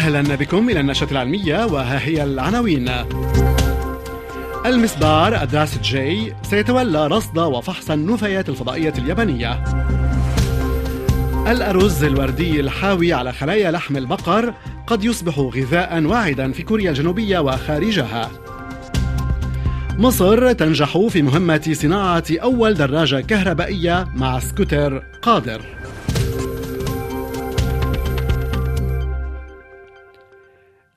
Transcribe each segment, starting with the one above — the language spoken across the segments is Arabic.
أهلا بكم إلى النشرة العلمية وها هي العناوين. المسبار أدراس جي سيتولى رصد وفحص النفايات الفضائية اليابانية. الأرز الوردي الحاوي على خلايا لحم البقر قد يصبح غذاء واعدا في كوريا الجنوبية وخارجها. مصر تنجح في مهمة صناعة أول دراجة كهربائية مع سكوتر قادر.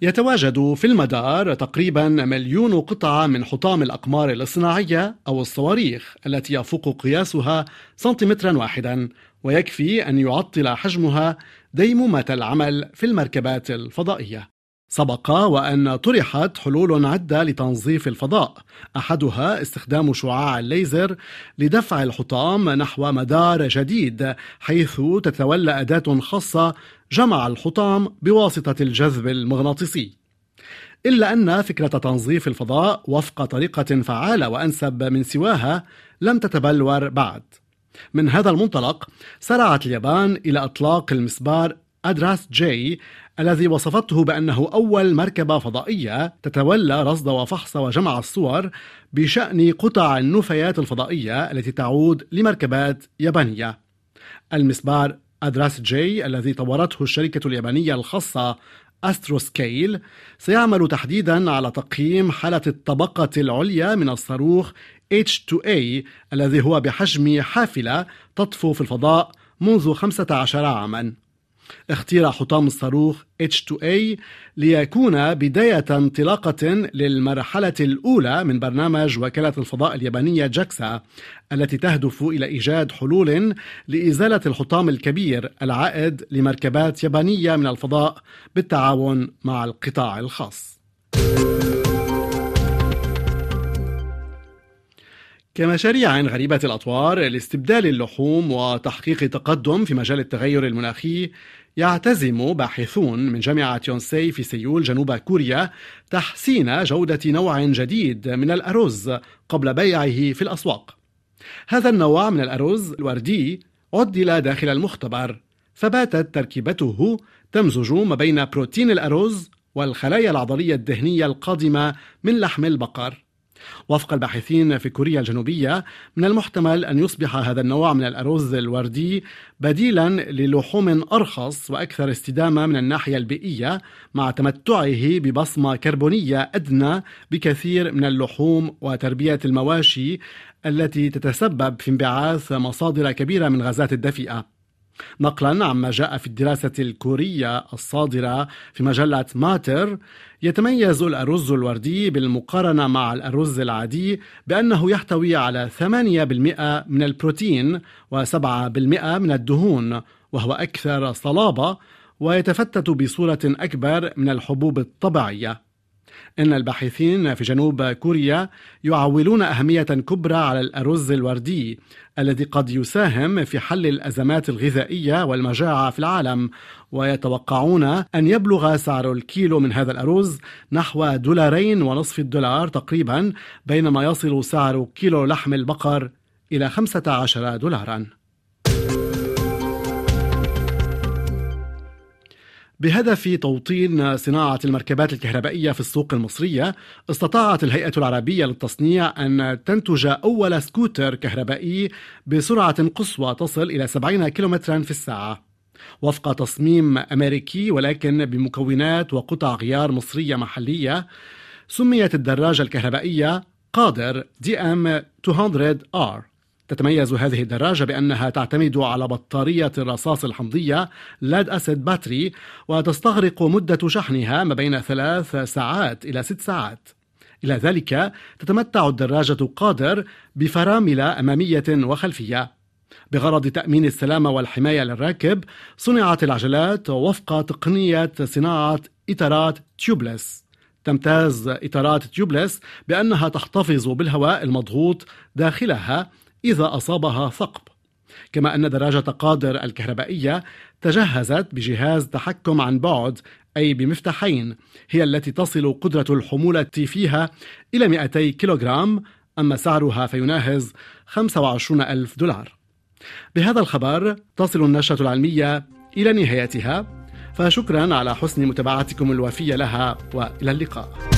يتواجد في المدار تقريبا مليون قطعة من حطام الأقمار الاصطناعية أو الصواريخ التي يفوق قياسها سنتيمترا واحدا ويكفي أن يعطل حجمها ديمومة العمل في المركبات الفضائية. سبق وأن طرحت حلول عدة لتنظيف الفضاء. أحدها استخدام شعاع الليزر لدفع الحطام نحو مدار جديد حيث تتولى أداة خاصة جمع الحطام بواسطة الجذب المغناطيسي. إلا أن فكرة تنظيف الفضاء وفق طريقة فعالة وأنسب من سواها لم تتبلور بعد. من هذا المنطلق سرعت اليابان إلى إطلاق المسبار أدراس جي الذي وصفته بأنه أول مركبة فضائية تتولى رصد وفحص وجمع الصور بشأن قطع النفايات الفضائية التي تعود لمركبات يابانية. المسبار أدراس جي الذي طورته الشركة اليابانية الخاصة أستروسكيل سيعمل تحديدا على تقييم حالة الطبقة العليا من الصاروخ H2A الذي هو بحجم حافلة تطفو في الفضاء منذ 15 عاما. اختير حطام الصاروخ H2A ليكون بداية انطلاقة للمرحلة الأولى من برنامج وكالة الفضاء اليابانية جاكسا التي تهدف إلى إيجاد حلول لإزالة الحطام الكبير العائد لمركبات يابانية من الفضاء بالتعاون مع القطاع الخاص. كمشاريع غريبة الأطوار لاستبدال اللحوم وتحقيق تقدم في مجال التغير المناخي يعتزم باحثون من جامعة يونسي في سيول جنوب كوريا تحسين جودة نوع جديد من الأرز قبل بيعه في الأسواق. هذا النوع من الأرز الوردي عدل داخل المختبر فباتت تركيبته تمزج ما بين بروتين الأرز والخلايا العضلية الدهنية القادمة من لحم البقر. وفق الباحثين في كوريا الجنوبية من المحتمل أن يصبح هذا النوع من الأرز الوردي بديلا للحوم أرخص وأكثر استدامة من الناحية البيئية مع تمتعه ببصمة كربونية أدنى بكثير من اللحوم وتربية المواشي التي تتسبب في انبعاث مصادر كبيرة من غازات الدفيئة. نقلا عما جاء في الدراسة الكورية الصادرة في مجلة ماتر يتميز الأرز الوردي بالمقارنة مع الأرز العادي بأنه يحتوي على 8% من البروتين و7% من الدهون وهو أكثر صلابة ويتفتت بصورة أكبر من الحبوب الطبيعية. إن الباحثين في جنوب كوريا يعولون أهمية كبرى على الأرز الوردي الذي قد يساهم في حل الأزمات الغذائية والمجاعة في العالم ويتوقعون أن يبلغ سعر الكيلو من هذا الأرز نحو دولارين ونصف الدولار تقريبا بينما يصل سعر كيلو لحم البقر إلى 15 دولارا. بهدف توطين صناعة المركبات الكهربائية في السوق المصرية استطاعت الهيئة العربية للتصنيع أن تنتج أول سكوتر كهربائي بسرعة قصوى تصل إلى 70 كم في الساعة. وفق تصميم أمريكي ولكن بمكونات وقطع غيار مصرية محلية سميت الدراجة الكهربائية قادر دي ام 200R تتميز هذه الدراجة بأنها تعتمد على بطارية الرصاص الحمضية lead acid battery وتستغرق مدة شحنها ما بين ثلاث ساعات إلى ست ساعات. إلى ذلك تتمتع الدراجة قادر بفرامل أمامية وخلفية. بغرض تأمين السلامة والحماية للراكب صنعت العجلات وفق تقنية صناعة إطارات tubeless. تمتاز إطارات tubeless بأنها تحتفظ بالهواء المضغوط داخلها إذا أصابها ثقب كما أن دراجة قادر الكهربائية تجهزت بجهاز تحكم عن بعد أي بمفتاحين هي التي تصل قدرة الحمولة فيها إلى 200 كيلوغرام أما سعرها فيناهز 25 ألف دولار. بهذا الخبر تصل النشرة العلمية إلى نهايتها. فشكرا على حسن متابعتكم الوفية لها وإلى اللقاء.